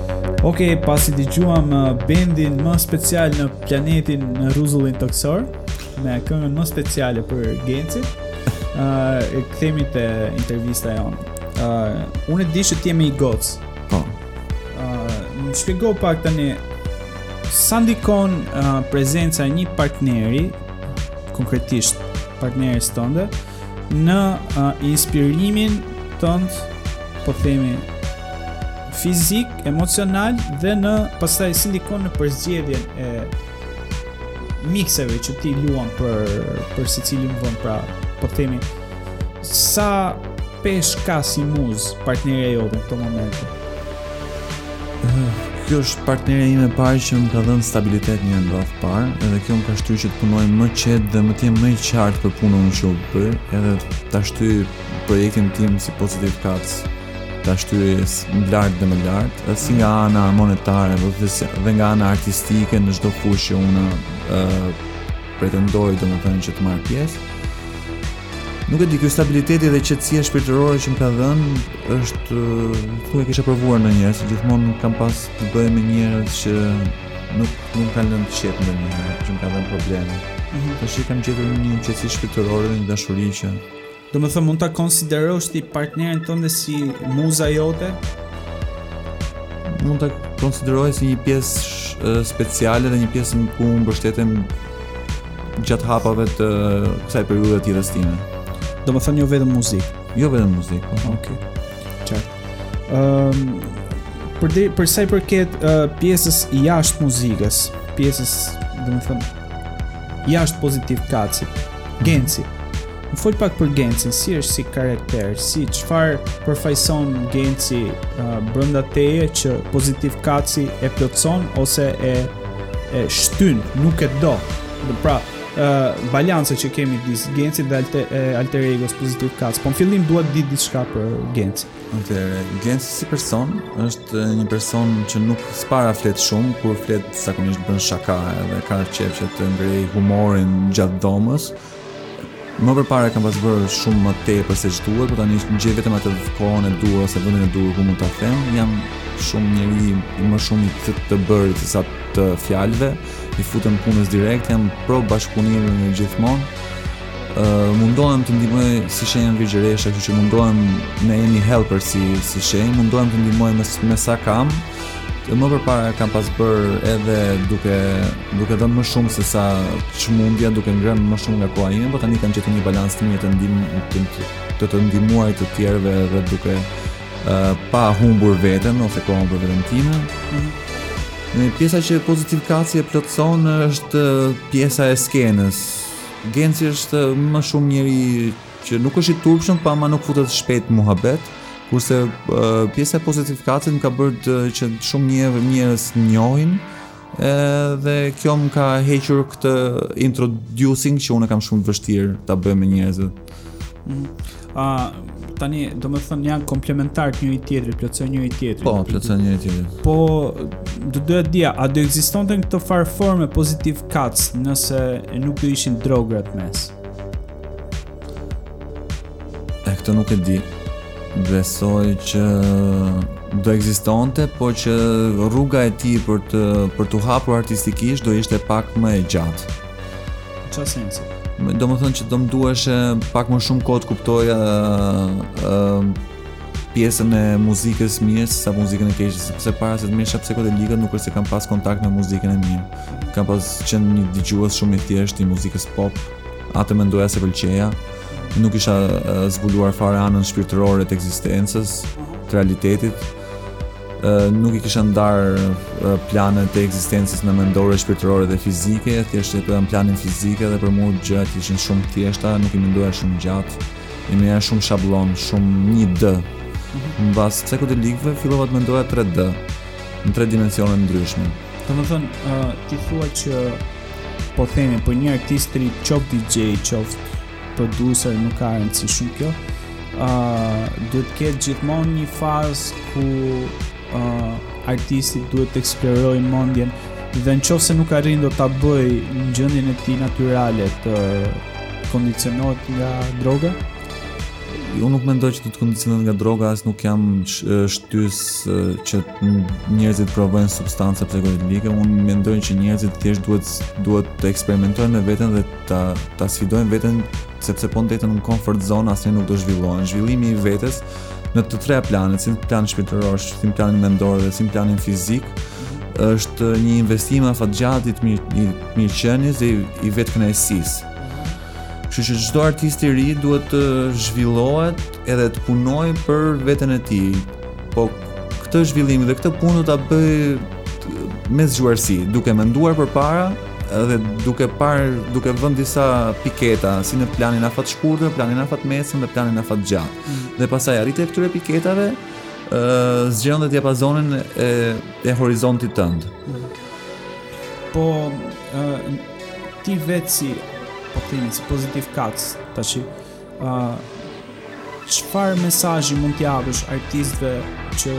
Ok, pasi dëgjuam bendin më special në planetin në rruzullin tokësor Me këngën më speciale për Gencin uh, Kthehemi te intervista jonë uh, Unë e di që ti je me një gocë Po uh, Më shpjego pak tani Sa ndikon uh, prezenca e një partneri Konkretisht partneres tënde në uh, inspirimin tënd, po themi fizik, emocional dhe më pastaj si ndikon në përzgjedhjen e mikseve që ti luan për për secilin vend pra po themi sa peshë ka si muzë partnerja jote në këtë moment Kjo është partnerja ime e parë që më ka dhënë stabilitet në radhë të parë, edhe kjo më ka shtyrë që të punoj më qetë dhe më të jem më i qartë për punën që unë bëj, edhe ta shtyj projektin tim si Positive Cats, ta shtyj më lart dhe më lart, edhe si nga ana monetare dhe, dhe nga ana artistike në çdo fushë që unë uh, pretendoj domethënë që të marr pjesë. Nuk e di ky stabiliteti dhe qetësia shpirtërore që më ka dhënë është nuk e kisha provuar ndonjëherë, se gjithmonë kam pas të bëj me njerëz që nuk më kanë lënë të qetë ndonjëherë, që më kanë dhënë probleme. Mm -hmm. Tashi kam gjetur një qetësi shpirtërore dhe një dashuri që Domethënë, mund ta konsiderosh ti partneren tënde si muza jote? Mund ta konsideroj si një pjesë speciale dhe një pjesë ku mbështetem gjatë hapave të kësaj periudhe të jetës time. Domethënë, jo vetëm muzikë? Jo vetëm muzikë, po. Oke, okay. qartë. Um, për, për sa i përket uh, pjesës jashtë muzikës, pjesës, domethënë, Jashtë Positive Cats-it. Genci. Më fol pak për Gencin, si është si karakter, si çfarë përfaqëson Genci uh, brenda teje që Positive Cats-i e plotëson ose e e shtyn, nuk e do. Dhe pra, uh, balanca që ke midis Gencit dhe alter, e, alter egos Positive Cats. Po në fillim dua të di diçka për Gencin. Atëherë, Genci si person është një person që nuk s'para flet shumë, kur flet zakonisht bën shaka edhe ka qejf që të ngrej humorin gjatë dhomës. Më përpara kam pas bërë shumë më tepër se ç'duhet, por tani gjej vetëm atë kohën e duhur ose vendin e duhur ku mund ta them. Jam shumë njeri më shumë i të, të bërit se sa të fjalëve. I futem punës direkt, jam pro bashkëpunimit gjithmonë. Uh, mundohem të ndihmoj si shenjë Virgjëresha, që që mundohem me jem helper si, si shenjë, mundohem të ndihmoj me, me sa kam, më përpara kam pas bërë edhe duke duke dhënë më shumë se sa ç'mundja duke ngrënë më shumë nga koha ime, por tani kam gjetur një balancë të mirë të ndim të të, të ndihmuar të tjerëve edhe duke uh, pa humbur veten ose kohën për veten time. Mm -hmm. Në pjesa që Pozitiv Kaci e plotëson është pjesa e skenës, Genci është më shumë njeri që nuk është i turpshëm, po ama nuk futet shpejt muhabet, kurse pjesa e Pozitiv Kacit më ka bërë që shumë njerë njerëz njohin, edhe kjo më ka hequr këtë introducing që unë e kam shumë vështirë ta bëj me njerëzit. Mm. Ah tani domethënë janë komplementarë të njëri-tjetrit, plotësojnë njëri tjetrin. Po, plotësojnë njëri-tjetrin. Po do të doja dija, a do ekzistonte në këtë farë forme Pozitiv Kac nëse nuk do ishin drogat në mes? E këtë nuk e di. Besoj që do ekzistonte, po që rruga e tij për të për t'u hapur artistikisht do ishte pak më e gjatë. Në ça sensi? Domethënë që do më duhej pak më shumë kohë të kuptoja uh, pjesën e muzikës mirë se sa muzikën e keqe, sepse para se të merrja psikedelikë nuk është se kam pas kontakt me muzikën e mirë. Kam pas qenë një dëgjues shumë i thjeshtë i muzikës pop, atë mendoja se pëlqeja. Nuk kisha zbuluar fare anën shpirtërore të ekzistencës, të realitetit. nuk i kisha ndarë planet e ekzistencës në mendore, shpirtërore dhe fizike, thjesht te plani fizik dhe për mu gjërat ishin shumë të thjeshta, nuk i mendoja shumë gjatë, i merrja shumë shabllon, shumë një dë. Mhm. Mbas psikedelikëve, fillova të mendoja 3D, në tre dimensione të ndryshme. Domethënë, ti thua që po themi për një artist qoftë DJ, qoftë producer nuk ka rëndësi shumë kjo. Ëh, uh, duhet të ketë gjithmonë një fazë ku ëh uh, artisti duhet të eksplorojë mendjen dhe në qoftë se nuk arrin dot ta bëjë në gjendjen e tij natyrale të kondicionohet nga droga? Unë nuk mendoj që do të kondicionohet nga droga, as nuk jam shtysë që njerëzit të provojnë substanca psikodelike, unë mendoj që njerëzit thjesht duhet, duhet të eksperimentojnë me veten dhe ta ta sfidojnë veten sepse po ndejtën në comfort zone asnjëherë nuk do zhvillohen. Zhvillimi i vetes në të tre planet, si në plan shpirtëror, si në planin mendor dhe si në planin fizik, është një investim afatgjatë i të mirëqenies dhe i vetëkënaqësisë. Kështu që çdo artist i ri duhet të zhvillohet edhe të punojë për veten e tij, Po këtë zhvillim dhe këtë punë do ta bëjë me zgjuarsi, duke menduar përpara dhe duke parë, duke vënë disa piketa si në planin afatshkurtër, planin afatmesëm dhe planin afatgjatë. Mm -hmm. Dhe pastaj arritja e këtyre piketave ë zgjeron dhe diapazonin e e horizontit tënd. Mm -hmm. Po ë ti vetë si po themi si pozitiv kac tash Çfarë mesazhi mund t'u japësh artistëve që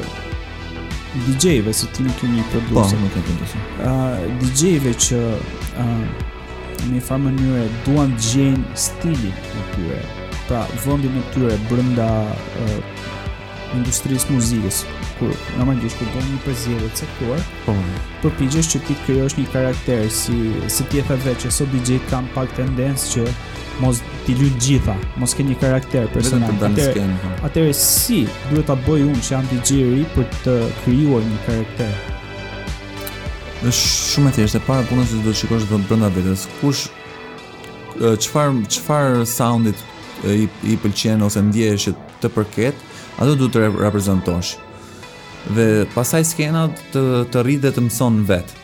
DJ-ve se ti nuk je një producer. Po, nuk jam producer. Ëh, DJ-ve që ëh në një farë mënyre duan të gjejnë stilin e tyre. Pra, vendin e tyre brenda industrisë muzikës, kur normalisht kur bën një përzierje të caktuar, po përpiqesh që ti të krijosh një karakter si si ti e the vetë që sot DJ-t kanë pak tendencë që mos t'i luajnë të gjitha, mos kenë një karakter personal. Atëherë, po. atëherë si duhet ta bëj unë që jam DJ i ri për të krijuar një karakter? Është shumë e thjeshtë, para pune do të shikosh vetëm brenda vetes. Kush çfarë çfarë soundit i i pëlqen ose ndjehesh që të përket, atë duhet të reprezentosh. Dhe pastaj skena të, të rrit dhe të mëson vetë.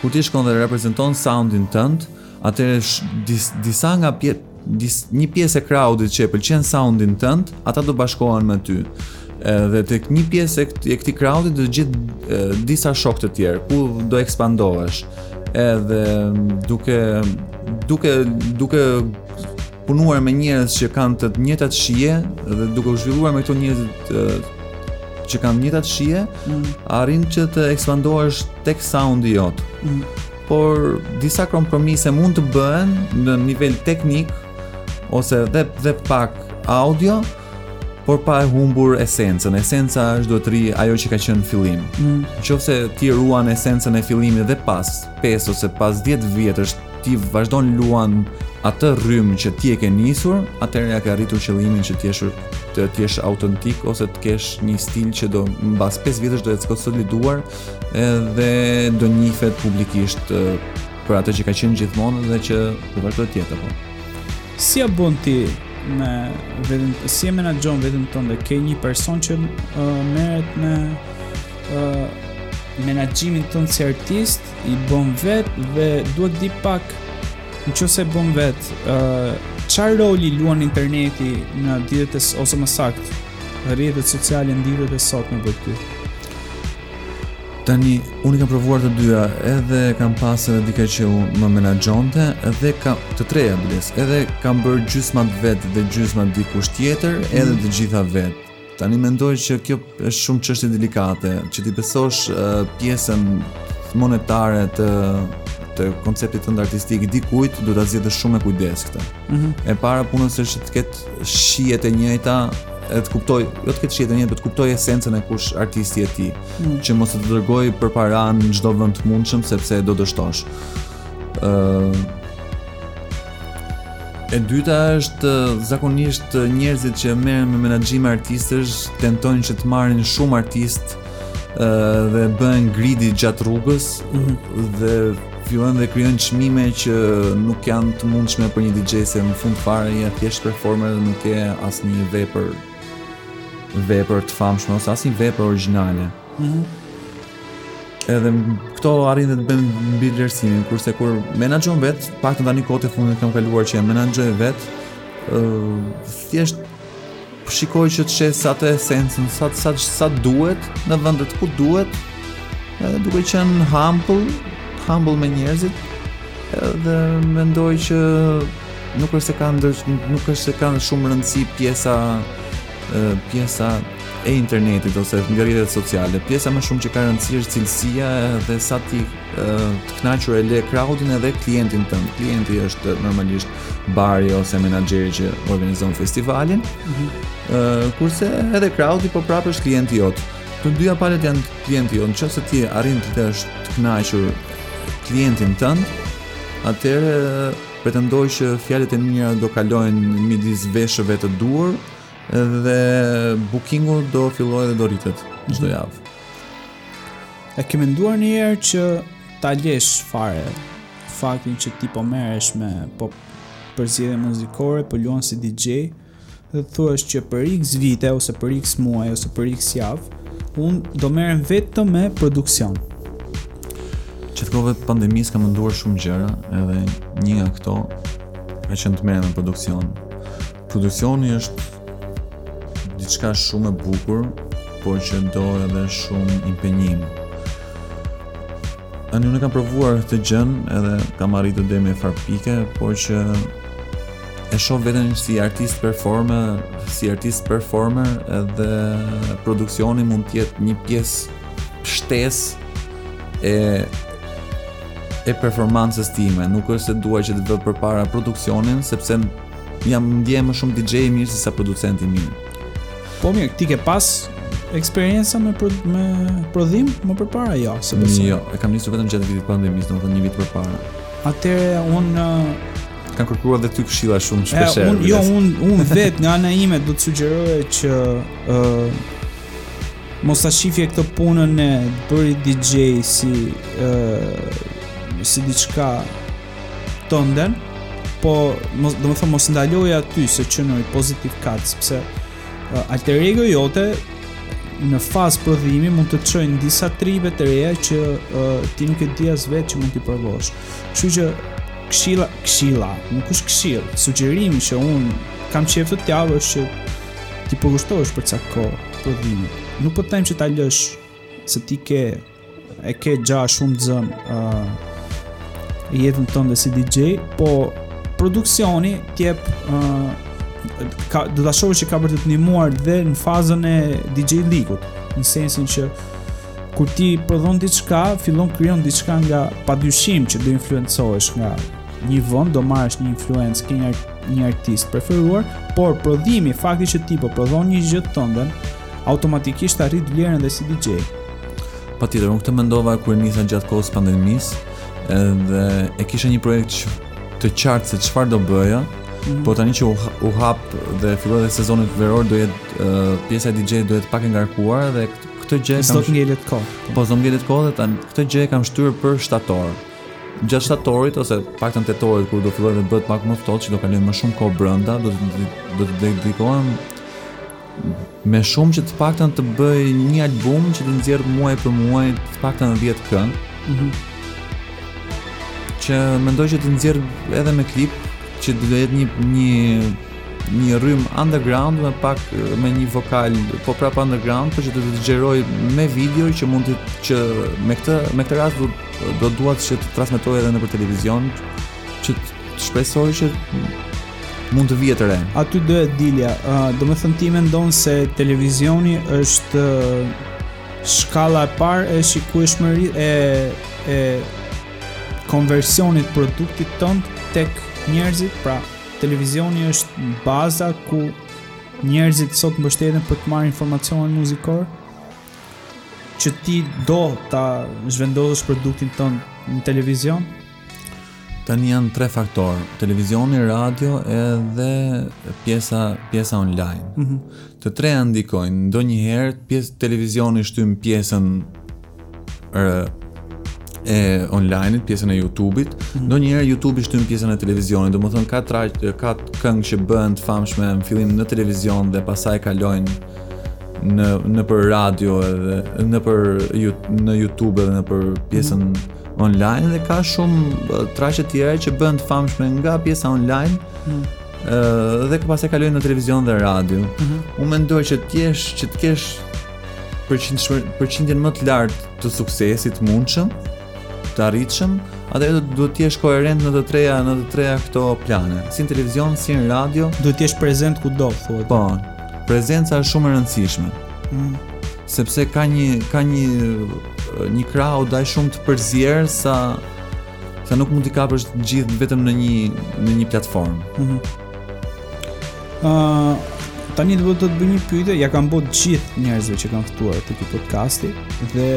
Kur ti shkon dhe reprezenton soundin tënd, atëherë dis, disa nga pje, dis, një pjesë e crowdit që e pëlqen soundin tënd, ata do bashkohen me ty. Edhe tek një pjesë e këtij këti crowdit do gjesh disa shokë të tjerë ku do ekspandohesh. Edhe duke duke duke punuar me njerëz që kanë të njëjtat shije dhe duke u zhvilluar me këto njerëz që kanë të njëjtat shije, mm. arrin që të ekspandohesh tek soundi jot. Mm. Por disa kompromise mund të bëhen në nivel teknik ose dhe dhe pak audio, por pa e humbur esencën. Esenca është duhet të rrijë ajo që ka qenë në fillim. Mm. Nëse ti ruan esencën e fillimit dhe pas 5 ose pas 10 vjetësh ti vazhdon luan atë rrymë që ti e ke nisur, atëherë ia ke arritur qëllimin që ti të jesh të të jesh autentik ose të kesh një stil që do mbas 5 vjetësh do të jesh konsoliduar edhe do njihet publikisht për atë që ka qenë gjithmonë dhe që do vazhdojë të jetë apo. Si ja bën ti me veten, si e menaxhon veten tënde, ke një person që uh, merret me uh, menaxhimin tënd si artist i bën vet dhe dua të di pak nëqoftëse bën vet uh, çfarë roli luan interneti në ditët e ose më sakt rrjetet sociale në ditët e sotme për ty Tani, unë i kam provuar të dyja, edhe kam pas edhe dike që unë më menaxhonte, edhe ka të treja biles, edhe kam bërë gjysmat vetë dhe gjysmat dikush tjetër, edhe të gjitha vetë. Tani mendoj që kjo është shumë çështje delikate, që t'i besosh uh, pjesën monetare të të konceptit tënd artistik dikujt duhet ta zgjedhësh shumë me kujdes këtë. Mm -hmm. E para punës është të ketë shijet e njëjta, të kuptojë, jo të ketë shijet e njëjta, po të kuptojë esencën e kush artisti je ti. Që mos të dërgojë për para në çdo vend të mundshëm sepse do dështosh. ë E dyta është zakonisht njerëzit që merren me menaxhimin e artistëve tentojnë që të marrin shumë artistë dhe bëhen greedy gjatë rrugës mm -hmm. dhe fillojnë dhe krijojnë çmime që nuk janë të mundshme për një DJ se në fund fare je thjesht performer nuk ke asnjë vepër vepër të famshme ose asnjë vepër origjinale. Ëh. Mm -hmm. Edhe këto arrijnë të bëjnë mbivlerësimin, kurse kur menaxhon vet, paktën tani kohët e fundit kam kaluar që e menaxhoj vet, ëh, uh, thjesht shikoj që të shes atë esencën, sa sa sa duhet, në vendet ku duhet, edhe duke qenë humble, humble me njerëzit, edhe mendoj që Nuk është se kanë ndër, nuk është se ka shumë rëndësi pjesa pjesa e internetit ose nga rrjetet sociale. Pjesa më shumë që ka rëndësi është cilësia dhe sa ti të kënaqur e le crowdin edhe klientin tënd. Klienti është normalisht bari ose menaxheri që organizon festivalin. Ëh, mm -hmm. kurse edhe crowdi po prapë është klienti jot. Të dyja palët janë klienti jot. Nëse ti arrin të lesh të kënaqur klientin tënd, atëherë Pretendoj që fjalët e mira do kalojnë midis veshëve të duhur dhe bookingu do fillojë dhe do rritet çdo javë. E ke menduar ndonjëherë që ta lesh fare faktin që ti po merresh me përzgjedhje muzikore, po luan si DJ, dhe të thuash që për X vite ose për X muaj ose për X javë, unë do merrem vetëm me produksion. Gjatë kohëve të pandemisë kam menduar shumë gjëra, edhe një nga këto ka qenë të merrem me produksion. Produksioni është diçka shumë e bukur, por që do edhe shumë impenjim. Tani unë e kam provuar këtë gjënë edhe kam arritur deri në njëfarë pike, por që e shoh veten si artist performer, si artist performer, edhe produksioni mund të jetë një pjesë shtesë e e performancës time. Nuk është se dua që të vë përpara produksionin sepse jam ndje më shumë DJ i mirë se sa producent i mirë. Po mirë, ti ke pas eksperienca me pro, me prodhim më përpara jo, se besoj. Jo, e kam nisur vetëm gjatë vitit pandemisë, domethënë një vit përpara. Atëherë un Të kam kërkuar edhe ty këshilla shumë shpesh. Jo, unë jo, unë unë vet nga ana ime do të sugjeroja që ë uh, mos ta shifje këtë punën e bëri DJ si ë uh, si diçka tënden, po mos domethënë mos ndaloj aty se qënke pozitiv kaq sepse uh, alter ego jote në fazë prodhimi mund të çojë disa drive të reja që uh, ti nuk e di as vetë që mund t'i provosh. Kështu që Këshilla, këshilla, nuk është këshill. Sugjerimi që un kam qejf të ta jap është që t'i përkushtohesh për ca kohë prodhimi. Nuk po them që ta lësh se ti ke e ke xha shumë zënë ë uh, jetën tënde si DJ, po produksioni të jep ë uh, ka do ta shohësh që ka për të të ndihmuar dhe në fazën e DJ-ingut, në sensin që Kur ti prodhon diçka, fillon krijon diçka nga padyshim që do influencohesh nga një vend, do marrësh një influencë ke një, një artist preferuar, por prodhimi, fakti që ti po prodhon një gjë të tënden, automatikisht arrit vlerën dhe si DJ. Patjetër, unë këtë mendova kur e nisa gjatë kohës pandemisë, edhe e kisha një projekt që të qartë se çfarë do bëja, Mhm. Por tani që u, u hap dhe filloi dhe sezoni veror do jetë uh, pjesa e DJ do jetë pak e ngarkuar dhe Këtë gjë kam. S'do të ngelet kohë. Po s'do ngelet kohë dhe tani këtë gjë e kam shtyrë për shtator. Gjatë shtatorit ose paktën tetorit kur do fillojë të bëhet pak më ftohtë, që do kaloj më shumë kohë brenda, do të do të dedikohem më shumë që të paktën të bëj një album që të nxjerr muaj për muaj të paktën 10 këngë. Mhm. Mm që mendoj që të nxjerr edhe me klip që do të jetë një një një rrym underground me pak me një vokal po prap underground por që do të shoqëroj me video që mund të që me këtë me këtë rast do do dua të që të transmetoj edhe nëpër televizion që të shpresoj që mund të vihet re. Aty doja të dilja, uh, domethënë ti mendon se televizioni është shkalla e parë e shikueshmëri e e konversionit produktit tënd tek njerëzit, pra Televizioni është baza ku njerëzit sot mbështeten për të marrë informacionin muzikor që ti do ta zhvendosësh produktin tënd në televizion. Tani janë tre faktorë: televizioni, radio edhe pjesa pjesa online. Mm -hmm. Të treja ndikojnë. Ndonjëherë pjesë televizioni shtyn pjesën e online-it, pjesën e YouTube-it, mhm. ndonjëherë YouTube-i shtyn pjesën e televizionit, domethënë ka tra, ka këngë që bëhen të famshme në fillim në televizion dhe pastaj kalojnë në, nëpër radio edhe nëpër në YouTube edhe nëpër pjesën mm -hmm. online dhe ka shumë track-e tjera që bëhen të famshme nga pjesa online mm -hmm dhe pastaj kalojnë në televizion dhe radio. Mm -hmm. Unë mendoj që të kesh që të kesh përqindshmëri përqindjen më të lartë të suksesit të mundshëm, të arritshëm, atëherë duhet të jesh koherent në të treja në të treja këto plane, si në televizion, si në radio, duhet të jesh prezent kudo, thuhet. Po. Prezenca është shumë e rëndësishme. Mm. Sepse ka një ka një një crowd aq shumë të përzier sa sa nuk mund t'i kapësh gjithë vetëm në një në një platformë. Mm -hmm. Uh, tani do të të bëj një pyetje, ia kam bërë gjithë njerëzve që kam ftuar te ky podcasti dhe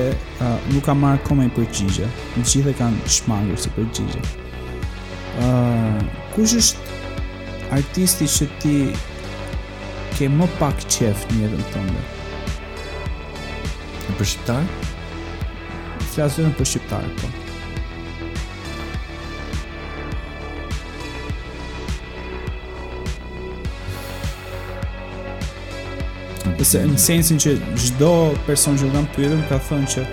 uh, nuk kam marrë akoma një përgjigje. Të gjithë e kanë shmangur si përgjigje. Uh, kush është artisti që ti ke më pak qejf në jetën tënde? Për shqiptarë? Flasim për shqiptarë, po. Se në sensin që çdo person që kam pyetur ka thënë që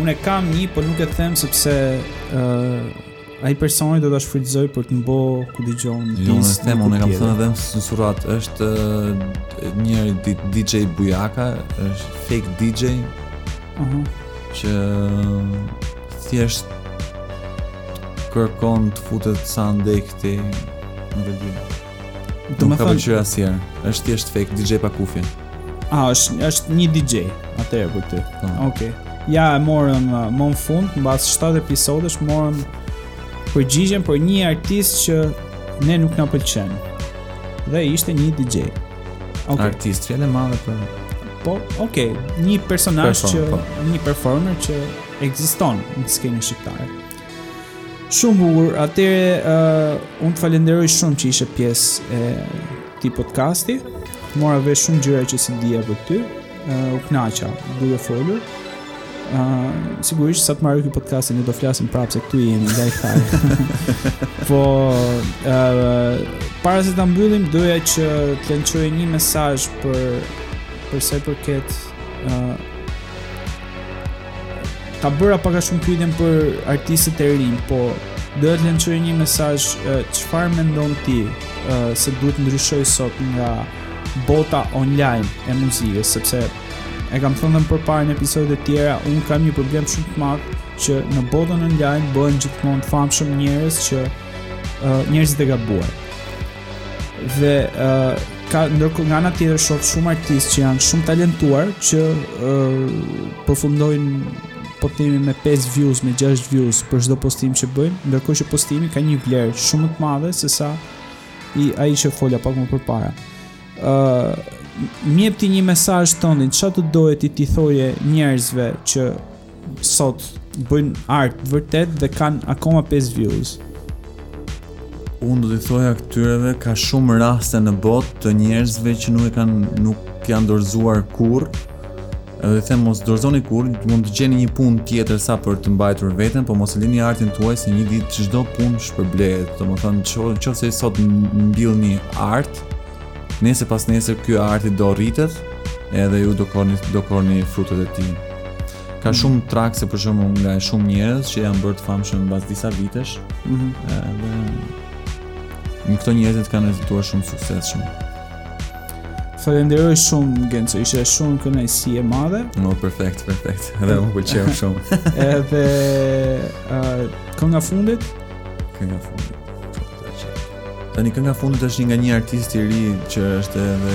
unë e kam një, por nuk e them sepse ë uh, ai personi do ta shfrytëzojë për të mbo ku dëgjon. Jo, unë e them unë e kam thënë edhe në surrat është uh, një DJ Bujaka, është fake DJ. Mhm. Uh -huh. Që Thjesht kërkon të futet sa andej këtej në rëgjim. Domethënë që asë jërë, është thjesht fake, DJ pa kufje. A, është, është një DJ, atëherë për ty. Po. Okej. Okay. Ja, e morëm uh, më në fund, mbas 7 episodesh, morëm përgjigjen për një artist që ne nuk na pëlqen. Dhe ishte një DJ. Okay. Artist fjalë e madhe për Po, okay, një personazh që po. një performer që Ekziston në skenën shqiptare. Shumë bukur. Atëherë ë uh, unë të falenderoj shumë që ishe pjesë e këtij podcasti. Mora vesh shumë gjëra që s'i dija për ty. Ë uh, u kënaqa duke folur. Ë uh, sigurisht sa të mbarojë ky podcasti ne do flasim prapë se këtu jemi ndaj fare. po ë uh, para se ta mbyllim doja që të lëshojë një mesazh për për sa i përket uh, ta bëra pak a shumë pyetjen për artistët e rinj, po doja të lëshoje një mesazh çfarë uh, mendon ti uh, se duhet të ndryshojë sot nga bota online e muzikës, sepse e kam thënë dhe më përpara në episode të tjera, unë kam një problem shumë të madh që në botën online bëhen gjithmonë të famshëm njerëz që uh, njerëzit e gabuar. Dhe uh, ka ndërkohë nga ana tjetër shoh shumë artistë që janë shumë talentuar që uh, përfundojnë postimi me 5 views, me 6 views për çdo postim që bëjnë, ndërkohë që postimi ka një vlerë shumë më të madhe se sa ai që fola pak më përpara. ë uh, Më jep ti një mesazh tëndin, ça të doje ti t'i thoje njerëzve që sot bëjnë art vërtet dhe kanë akoma 5 views. Unë do t'i thoja këtyreve ka shumë raste në botë të njerëzve që nuk kanë nuk janë dorëzuar kurrë dhe i them mos dorëzoni kurrë mund të gjeni një punë tjetër sa për të mbajtur veten po mos e lini artin tuaj se një ditë çdo punë shpërblehet domethënë qoftë se sot mbillni art Nesër pasnesër ky arti do rritet edhe ju do korni, do korni frutet e tij. Ka mm. shumë trakë se për shembull nga shumë njerëz që janë bërë të famshëm mbas disa vitesh mm -hmm. edhe në këto njerëzit kanë rezultuar shumë të suksesshëm. Falenderoj shumë Genco, ishte shumë kënaqësi e madhe No, perfekt, perfekt, edhe më pëlqeu shumë Edhe, uh, kënga e fundit? Kënga e fundit Tani kënga e fundit është një nga një artist i ri që edhe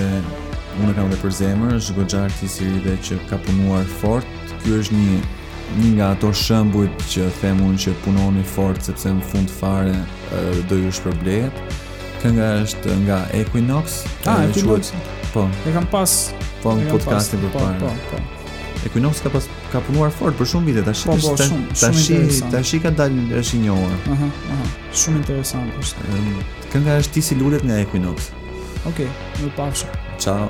unë e kam dhe për zemër, është goxha artist i ri dhe që ka punuar fort. Ky është një një nga ato shembujt që them unë që punoni fort sepse në fund fare do ju shpërblehet. Kënga është nga Equinox, që ah, quhet po. E kam pas po në podcastin për po, parë. Po, po, po. Equinox ka pas ka punuar fort për shumë vite tash. Po, po, shumë, shumë tash, tash ka dalë është i njohur. Aha, aha. Shumë interesant është. Kënga është Ti si lulet nga Equinox. Okej, okay, mirupafshim. Ciao.